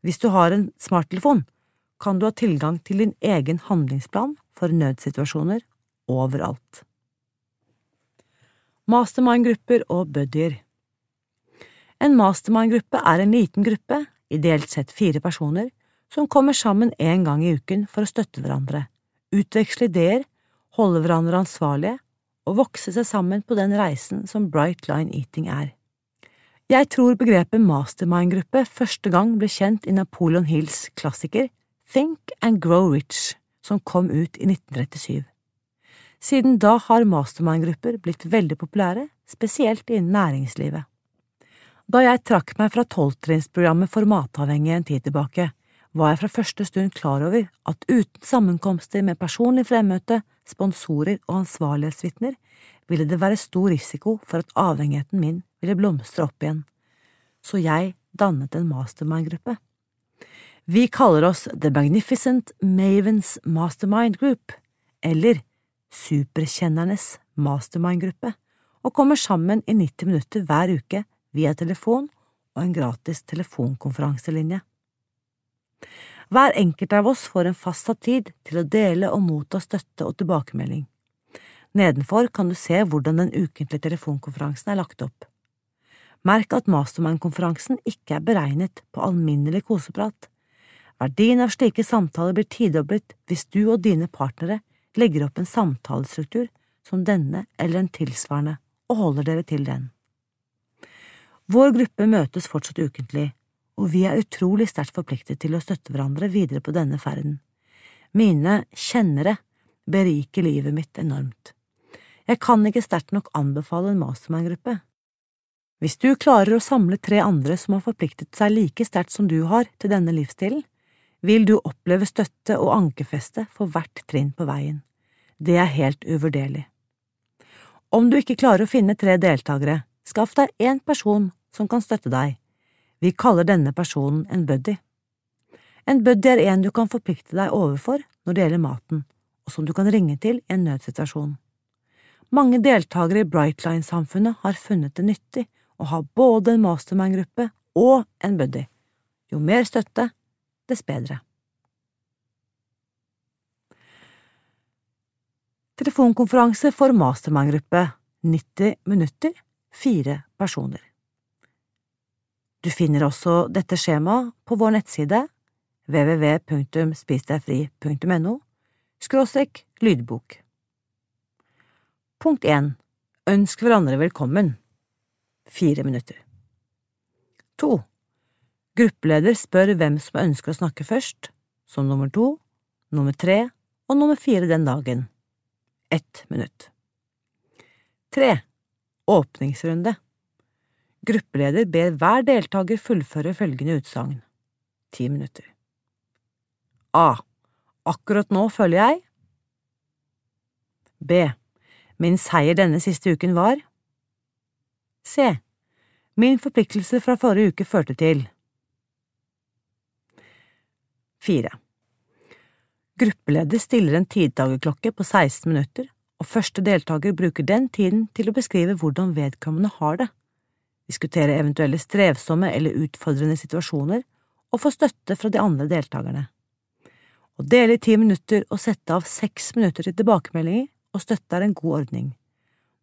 Hvis du har en smarttelefon, kan du ha tilgang til din egen handlingsplan for nødsituasjoner overalt. Mastermind-grupper og buddyer En mastermind-gruppe er en liten gruppe, ideelt sett fire personer, som kommer sammen en gang i uken for å støtte hverandre, utveksle ideer, holde hverandre ansvarlige og vokse seg sammen på den reisen som Bright Line Eating er. Jeg tror begrepet mastermind-gruppe første gang ble kjent i Napoleon Hills klassiker Think and Grow Rich, som kom ut i 1937. Siden da har mastermind-grupper blitt veldig populære, spesielt innen næringslivet. Da jeg trakk meg fra tolvtrinnsprogrammet for matavhengige en tid tilbake, var jeg fra første stund klar over at uten sammenkomster med personlig fremmøte, sponsorer og ansvarlighetsvitner ville det være stor risiko for at avhengigheten min ville blomstre opp igjen, så jeg dannet en mastermind-gruppe. Vi kaller oss The Magnificent Mavens Mastermind Group, eller Superkjennernes mastermind-gruppe, og kommer sammen i 90 minutter hver uke via telefon og en gratis telefonkonferanselinje. Hver enkelt av oss får en fastsatt tid til å dele og motta støtte og tilbakemelding. Nedenfor kan du se hvordan den ukentlige telefonkonferansen er lagt opp. Merk at mastermind-konferansen ikke er beregnet på alminnelig koseprat. Verdien av slike samtaler blir tidoblet hvis du og dine partnere legger opp en samtalestruktur som denne eller en tilsvarende, og holder dere til den. Vår gruppe møtes fortsatt ukentlig, og vi er utrolig sterkt forpliktet til å støtte hverandre videre på denne ferden. Mine kjennere beriker livet mitt enormt. Jeg kan ikke sterkt nok anbefale en mastermind-gruppe. Hvis du klarer å samle tre andre som har forpliktet seg like sterkt som du har til denne livsstilen, vil du oppleve støtte og ankerfeste for hvert trinn på veien. Det er helt uvurderlig. Om du ikke klarer å finne tre deltakere, skaff deg én person som kan støtte deg. Vi kaller denne personen en buddy. En buddy er en du kan forplikte deg overfor når det gjelder maten, og som du kan ringe til i en nødsituasjon. Mange deltakere i Brightline-samfunnet har funnet det nyttig å ha både en mastermind-gruppe og en buddy. Jo mer støtte, dess bedre. Telefonkonferanse for mastermind-gruppe 90 minutter, fire personer. Du finner også dette skjemaet på vår nettside www.spisdegfri.no skråstrek lydbok. Punkt 1. Ønsk hverandre velkommen. Fire minutter. 2. Gruppeleder spør hvem som ønsker å snakke først, som nummer to, nummer tre og nummer fire den dagen. Ett minutt. 3. Åpningsrunde. Gruppeleder ber hver deltaker fullføre følgende utsagn. Ti minutter. A. Akkurat nå føler jeg B. Min seier denne siste uken var C. Min forpliktelse fra forrige uke førte til 4. Gruppeleder stiller en tidtagerklokke på 16 minutter, og første deltaker bruker den tiden til å beskrive hvordan vedkommende har det diskutere eventuelle strevsomme eller utfordrende situasjoner og få støtte fra de andre deltakerne. Å dele i ti minutter og sette av seks minutter til tilbakemeldinger og støtte er en god ordning.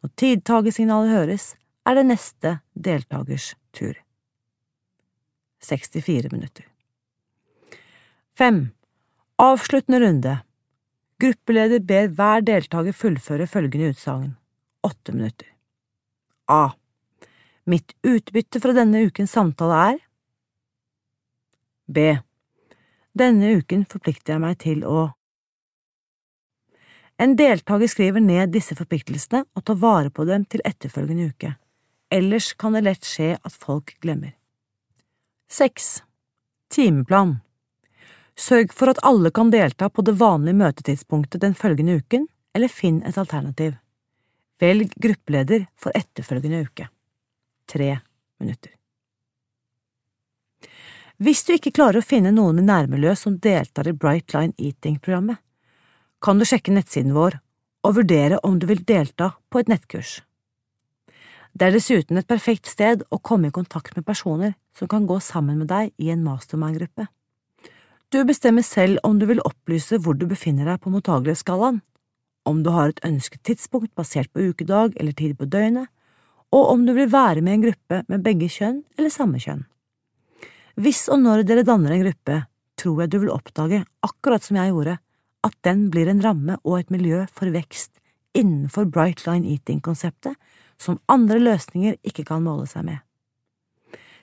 Når tidtagersignalet høres, er det neste deltakers tur. 64 minutter. 5. Avsluttende runde. Gruppeleder ber hver deltaker fullføre følgende utsagn. Åtte minutter. A. Mitt utbytte fra denne ukens samtale er B. Denne uken forplikter jeg meg til å En deltaker skriver ned disse forpliktelsene og tar vare på dem til etterfølgende uke. Ellers kan det lett skje at folk glemmer. 6. Timeplan Sørg for at alle kan delta på det vanlige møtetidspunktet den følgende uken, eller finn et alternativ. Velg gruppeleder for etterfølgende uke tre minutter. Hvis du ikke klarer å finne noen i nærmiljøet som deltar i Bright Line Eating-programmet, kan du sjekke nettsiden vår og vurdere om du vil delta på et nettkurs. Det er dessuten et perfekt sted å komme i kontakt med personer som kan gå sammen med deg i en mastermind-gruppe. Du bestemmer selv om du vil opplyse hvor du befinner deg på mottagelighetsskalaen, om du har et ønsket tidspunkt basert på ukedag eller tid på døgnet, og om du vil være med i en gruppe med begge kjønn eller samme kjønn. Hvis og når dere danner en gruppe, tror jeg du vil oppdage, akkurat som jeg gjorde, at den blir en ramme og et miljø for vekst innenfor Bright Line Eating-konseptet som andre løsninger ikke kan måle seg med.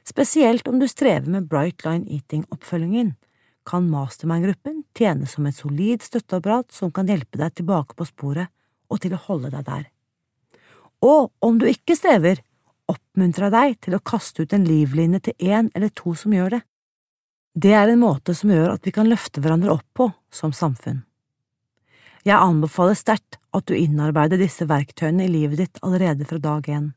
Spesielt om du strever med Bright Line Eating-oppfølgingen, kan mastermind-gruppen tjene som et solid støtteapparat som kan hjelpe deg tilbake på sporet og til å holde deg der og om du ikke strever, oppmuntrer jeg deg til å kaste ut en livlinje til én eller to som gjør det. Det er en måte som gjør at vi kan løfte hverandre opp på som samfunn. Jeg anbefaler sterkt at du innarbeider disse verktøyene i livet ditt allerede fra dag én.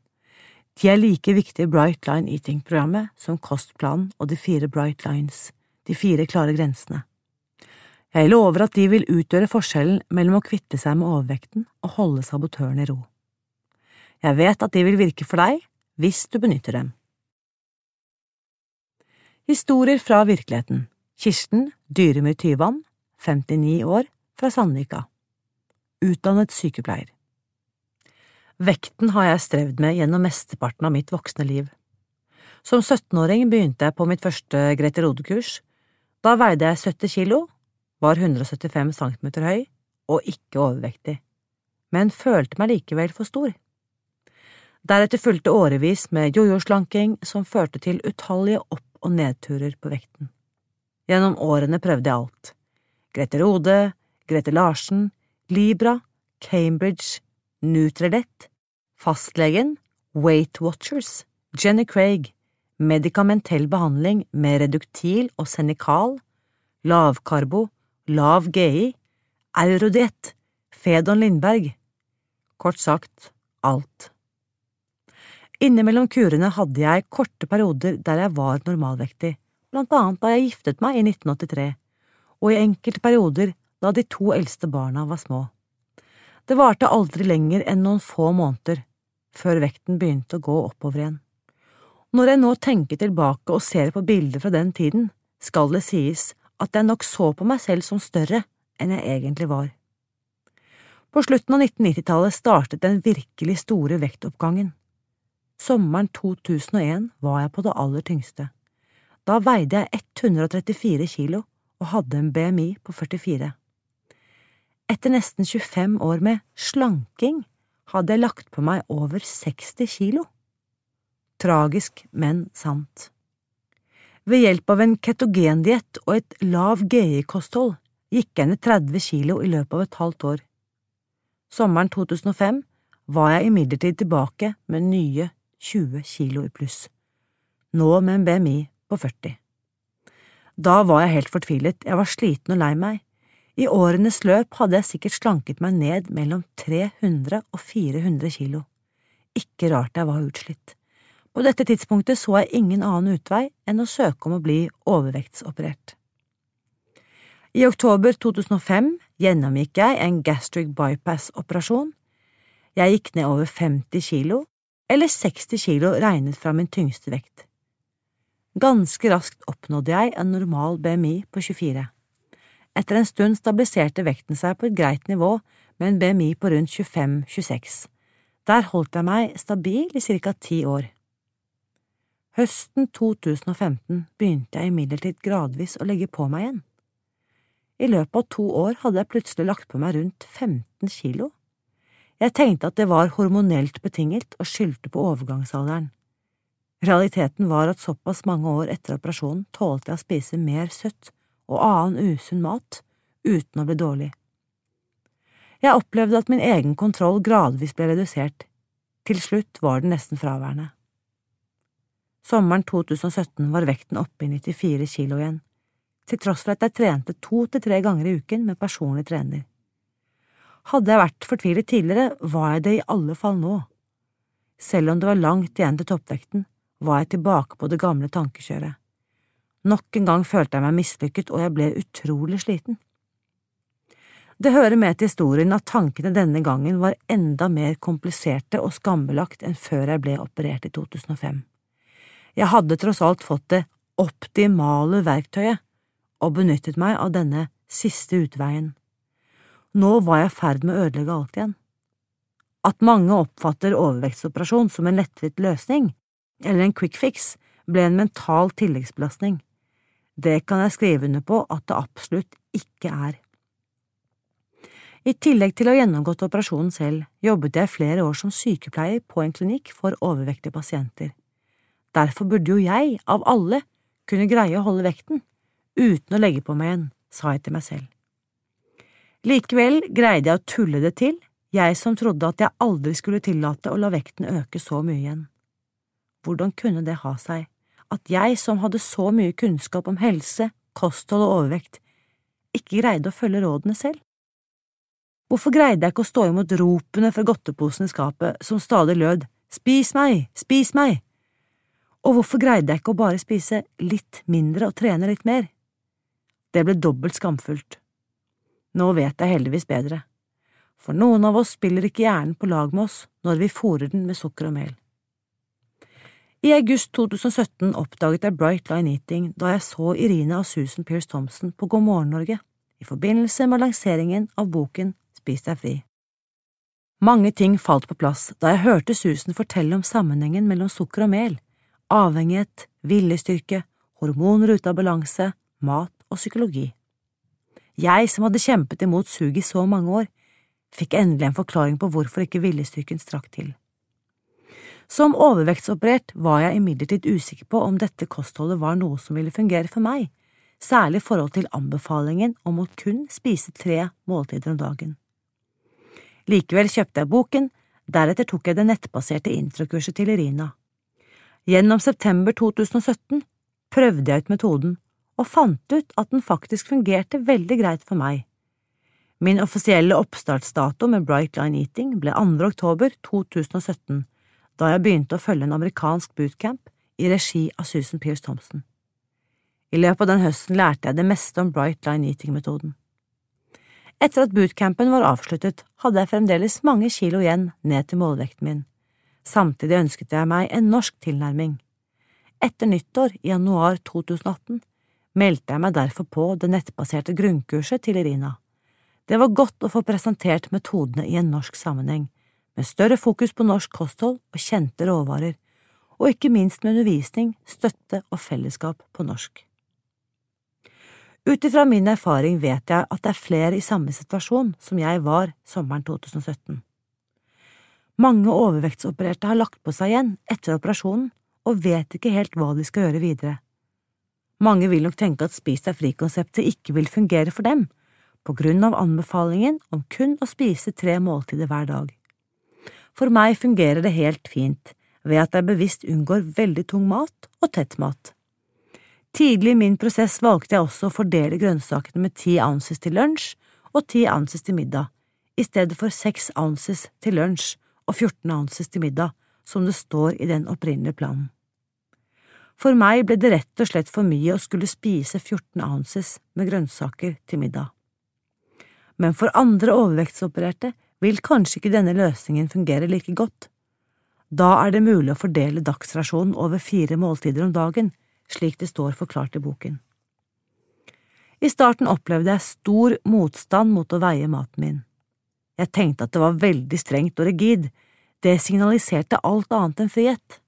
De er like viktige i Bright Line Eating-programmet som kostplanen og de fire Bright Lines, de fire klare grensene. Jeg lover at de vil utgjøre forskjellen mellom å kvitte seg med overvekten og holde sabotøren i ro. Jeg vet at de vil virke for deg hvis du benytter dem. Historier fra virkeligheten Kirsten Dyremyr Tyvann, 59 år, fra Sandvika Utdannet sykepleier Vekten har jeg strevd med gjennom mesteparten av mitt voksne liv. Som 17-åring begynte jeg på mitt første Grete Rode-kurs. Da veide jeg 70 kilo, var 175 cm høy og ikke overvektig, men følte meg likevel for stor. Deretter fulgte årevis med jojo-slanking som førte til utallige opp- og nedturer på vekten. Gjennom årene prøvde jeg alt. Grete Rode, Grete Larsen, Libra, Cambridge, Nutrilett, fastlegen, Weight Watchers, Jenny Craig, medikamentell behandling med reduktil og senikal, lavkarbo, lav GI, eurodiett, Fedon Lindberg, kort sagt alt. Innimellom kurene hadde jeg korte perioder der jeg var normalvektig, blant annet da jeg giftet meg i 1983, og i enkelte perioder da de to eldste barna var små. Det varte aldri lenger enn noen få måneder før vekten begynte å gå oppover igjen. Når jeg nå tenker tilbake og ser på bilder fra den tiden, skal det sies at jeg nok så på meg selv som større enn jeg egentlig var. På slutten av 1990-tallet startet den virkelig store vektoppgangen. Sommeren 2001 var jeg på det aller tyngste. Da veide jeg 134 kilo og hadde en BMI på 44. Etter nesten 25 år med slanking hadde jeg lagt på meg over 60 kilo. Tragisk, men sant. Ved hjelp av en ketogendiett og et lav GI-kosthold gikk jeg ned 30 kilo i løpet av et halvt år. Sommeren 2005 var jeg imidlertid tilbake med nye 20 kilo i pluss, nå med en BMI på 40. Da var jeg helt fortvilet, jeg var sliten og lei meg. I årenes løp hadde jeg sikkert slanket meg ned mellom 300 og 400 kilo. Ikke rart jeg var utslitt. På dette tidspunktet så jeg ingen annen utvei enn å søke om å bli overvektsoperert. I oktober 2005 gjennomgikk jeg en gastric bypass-operasjon. Jeg gikk ned over 50 kilo, eller 60 kilo regnet fra min tyngste vekt. Ganske raskt oppnådde jeg en normal BMI på 24. Etter en stund stabiliserte vekten seg på et greit nivå med en BMI på rundt 25–26. Der holdt jeg meg stabil i ca. ti år. Høsten 2015 begynte jeg imidlertid gradvis å legge på meg igjen. I løpet av to år hadde jeg plutselig lagt på meg rundt 15 kilo. Jeg tenkte at det var hormonelt betinget og skyldte på overgangsalderen. Realiteten var at såpass mange år etter operasjonen tålte jeg å spise mer søtt og annen usunn mat uten å bli dårlig. Jeg opplevde at min egen kontroll gradvis ble redusert. Til slutt var den nesten fraværende. Sommeren 2017 var vekten oppe i 94 kilo igjen, til tross for at jeg trente to til tre ganger i uken med personlig trener. Hadde jeg vært fortvilet tidligere, var jeg det i alle fall nå. Selv om det var langt igjen til toppvekten, var jeg tilbake på det gamle tankekjøret. Nok en gang følte jeg meg mislykket, og jeg ble utrolig sliten. Det hører med til historien at tankene denne gangen var enda mer kompliserte og skambelagt enn før jeg ble operert i 2005. Jeg hadde tross alt fått det optimale verktøyet og benyttet meg av denne siste utveien. Nå var jeg i ferd med å ødelegge alt igjen. At mange oppfatter overvektsoperasjon som en lettvint løsning, eller en quick fix, ble en mental tilleggsbelastning. Det kan jeg skrive under på at det absolutt ikke er. I tillegg til å ha gjennomgått operasjonen selv, jobbet jeg flere år som sykepleier på en klinikk for overvektige pasienter. Derfor burde jo jeg, av alle, kunne greie å holde vekten, uten å legge på meg en, sa jeg til meg selv. Likevel greide jeg å tulle det til, jeg som trodde at jeg aldri skulle tillate å la vekten øke så mye igjen. Hvordan kunne det ha seg, at jeg som hadde så mye kunnskap om helse, kosthold og overvekt, ikke greide å følge rådene selv? Hvorfor greide jeg ikke å stå imot ropene fra godteposen i skapet som stadig lød Spis meg, spis meg! Og hvorfor greide jeg ikke å bare spise litt mindre og trene litt mer? Det ble dobbelt skamfullt. Nå vet jeg heldigvis bedre, for noen av oss spiller ikke hjernen på lag med oss når vi fòrer den med sukker og mel. I august 2017 oppdaget jeg Bright Line Eating da jeg så Irina og Susan Pierce Thompson på God morgen Norge i forbindelse med lanseringen av boken Spis deg fri. Mange ting falt på plass da jeg hørte Susan fortelle om sammenhengen mellom sukker og mel, avhengighet, viljestyrke, hormoner ute av balanse, mat og psykologi. Jeg som hadde kjempet imot suget i så mange år, fikk endelig en forklaring på hvorfor ikke viljestyrken strakk til. Som overvektsoperert var jeg imidlertid usikker på om dette kostholdet var noe som ville fungere for meg, særlig i forhold til anbefalingen om å kun spise tre måltider om dagen. Likevel kjøpte jeg boken, deretter tok jeg det nettbaserte introkurset til Irina. Gjennom september 2017 prøvde jeg ut metoden og fant ut at den faktisk fungerte veldig greit for meg. Min offisielle oppstartsdato med Bright Line Eating ble 2. oktober 2017, da jeg begynte å følge en amerikansk bootcamp i regi av Susan Pierce Thompson. I løpet av den høsten lærte jeg det meste om Bright Line Eating-metoden. Etter at bootcampen var avsluttet, hadde jeg fremdeles mange kilo igjen ned til målvekten min. Samtidig ønsket jeg meg en norsk tilnærming. Etter nyttår i januar 2018 meldte jeg meg derfor på det nettbaserte grunnkurset til Irina. Det var godt å få presentert metodene i en norsk sammenheng, med større fokus på norsk kosthold og kjente råvarer, og ikke minst med undervisning, støtte og fellesskap på norsk. Ut ifra min erfaring vet jeg at det er flere i samme situasjon som jeg var sommeren 2017. Mange overvektsopererte har lagt på seg igjen etter operasjonen og vet ikke helt hva de skal gjøre videre. Mange vil nok tenke at Spis deg fri-konseptet ikke vil fungere for dem, på grunn av anbefalingen om kun å spise tre måltider hver dag. For meg fungerer det helt fint ved at jeg bevisst unngår veldig tung mat og tett mat. Tidlig i min prosess valgte jeg også å fordele grønnsakene med ti ounces til lunsj og ti ounces til middag, i stedet for seks ounces til lunsj og 14 ounces til middag, som det står i den opprinnelige planen. For meg ble det rett og slett for mye å skulle spise 14 ounces med grønnsaker til middag. Men for andre overvektsopererte vil kanskje ikke denne løsningen fungere like godt. Da er det mulig å fordele dagsrasjonen over fire måltider om dagen, slik det står forklart i boken. I starten opplevde jeg stor motstand mot å veie maten min. Jeg tenkte at det var veldig strengt og rigid, det signaliserte alt annet enn frihet.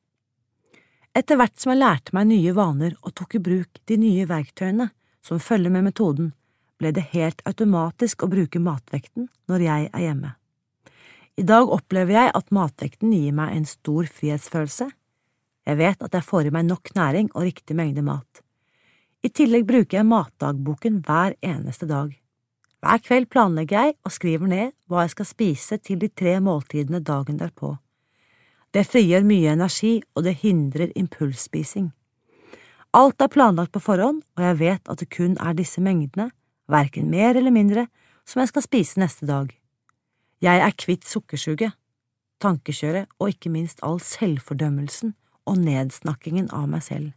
Etter hvert som jeg lærte meg nye vaner og tok i bruk de nye verktøyene som følger med metoden, ble det helt automatisk å bruke matvekten når jeg er hjemme. I dag opplever jeg at matvekten gir meg en stor frihetsfølelse. Jeg vet at jeg får i meg nok næring og riktig mengde mat. I tillegg bruker jeg matdagboken hver eneste dag. Hver kveld planlegger jeg og skriver ned hva jeg skal spise til de tre måltidene dagen derpå. Det frigjør mye energi, og det hindrer impulsspising. Alt er planlagt på forhånd, og jeg vet at det kun er disse mengdene, verken mer eller mindre, som jeg skal spise neste dag. Jeg er kvitt sukkersuget, tankekjøret og ikke minst all selvfordømmelsen og nedsnakkingen av meg selv.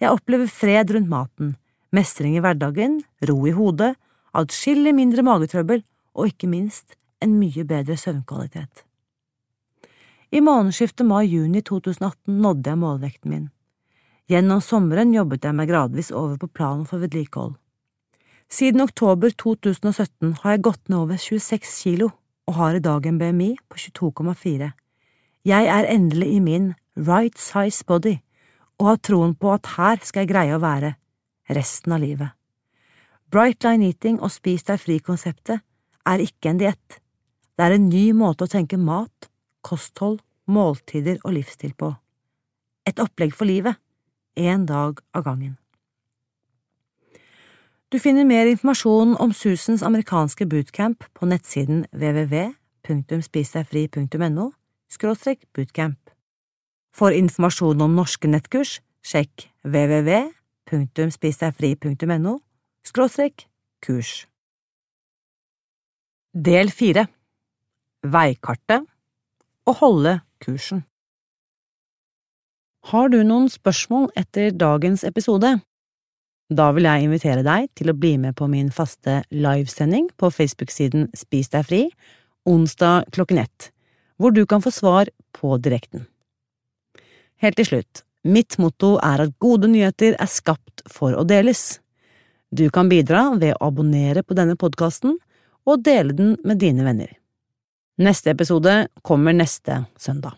Jeg opplever fred rundt maten, mestring i hverdagen, ro i hodet, adskillig mindre magetrøbbel og ikke minst en mye bedre søvnkvalitet. I månedsskiftet mai–juni 2018 nådde jeg målvekten min. Gjennom sommeren jobbet jeg meg gradvis over på planen for vedlikehold. Siden oktober 2017 har jeg gått ned over 26 kilo og har i dag en BMI på 22,4. Jeg er endelig i min right size body og har troen på at her skal jeg greie å være resten av livet. Bright Line Eating og Spis deg fri-konseptet er ikke en diett. Det er en ny måte å tenke mat, kosthold måltider og livsstil på. Et opplegg for livet, én dag av gangen. Du finner mer informasjon om Susans amerikanske bootcamp på nettsiden www.spisdegfri.no bootcamp. For informasjon om norske nettkurs, sjekk www.spisdegfri.no kurs. Del fire Veikartet å holde kursen. Har du noen spørsmål etter dagens episode? Da vil jeg invitere deg til å bli med på min faste livesending på Facebook-siden Spis deg fri, onsdag klokken ett, hvor du kan få svar på direkten. Helt til slutt, mitt motto er at gode nyheter er skapt for å deles. Du kan bidra ved å abonnere på denne podkasten og dele den med dine venner. Neste episode kommer neste søndag.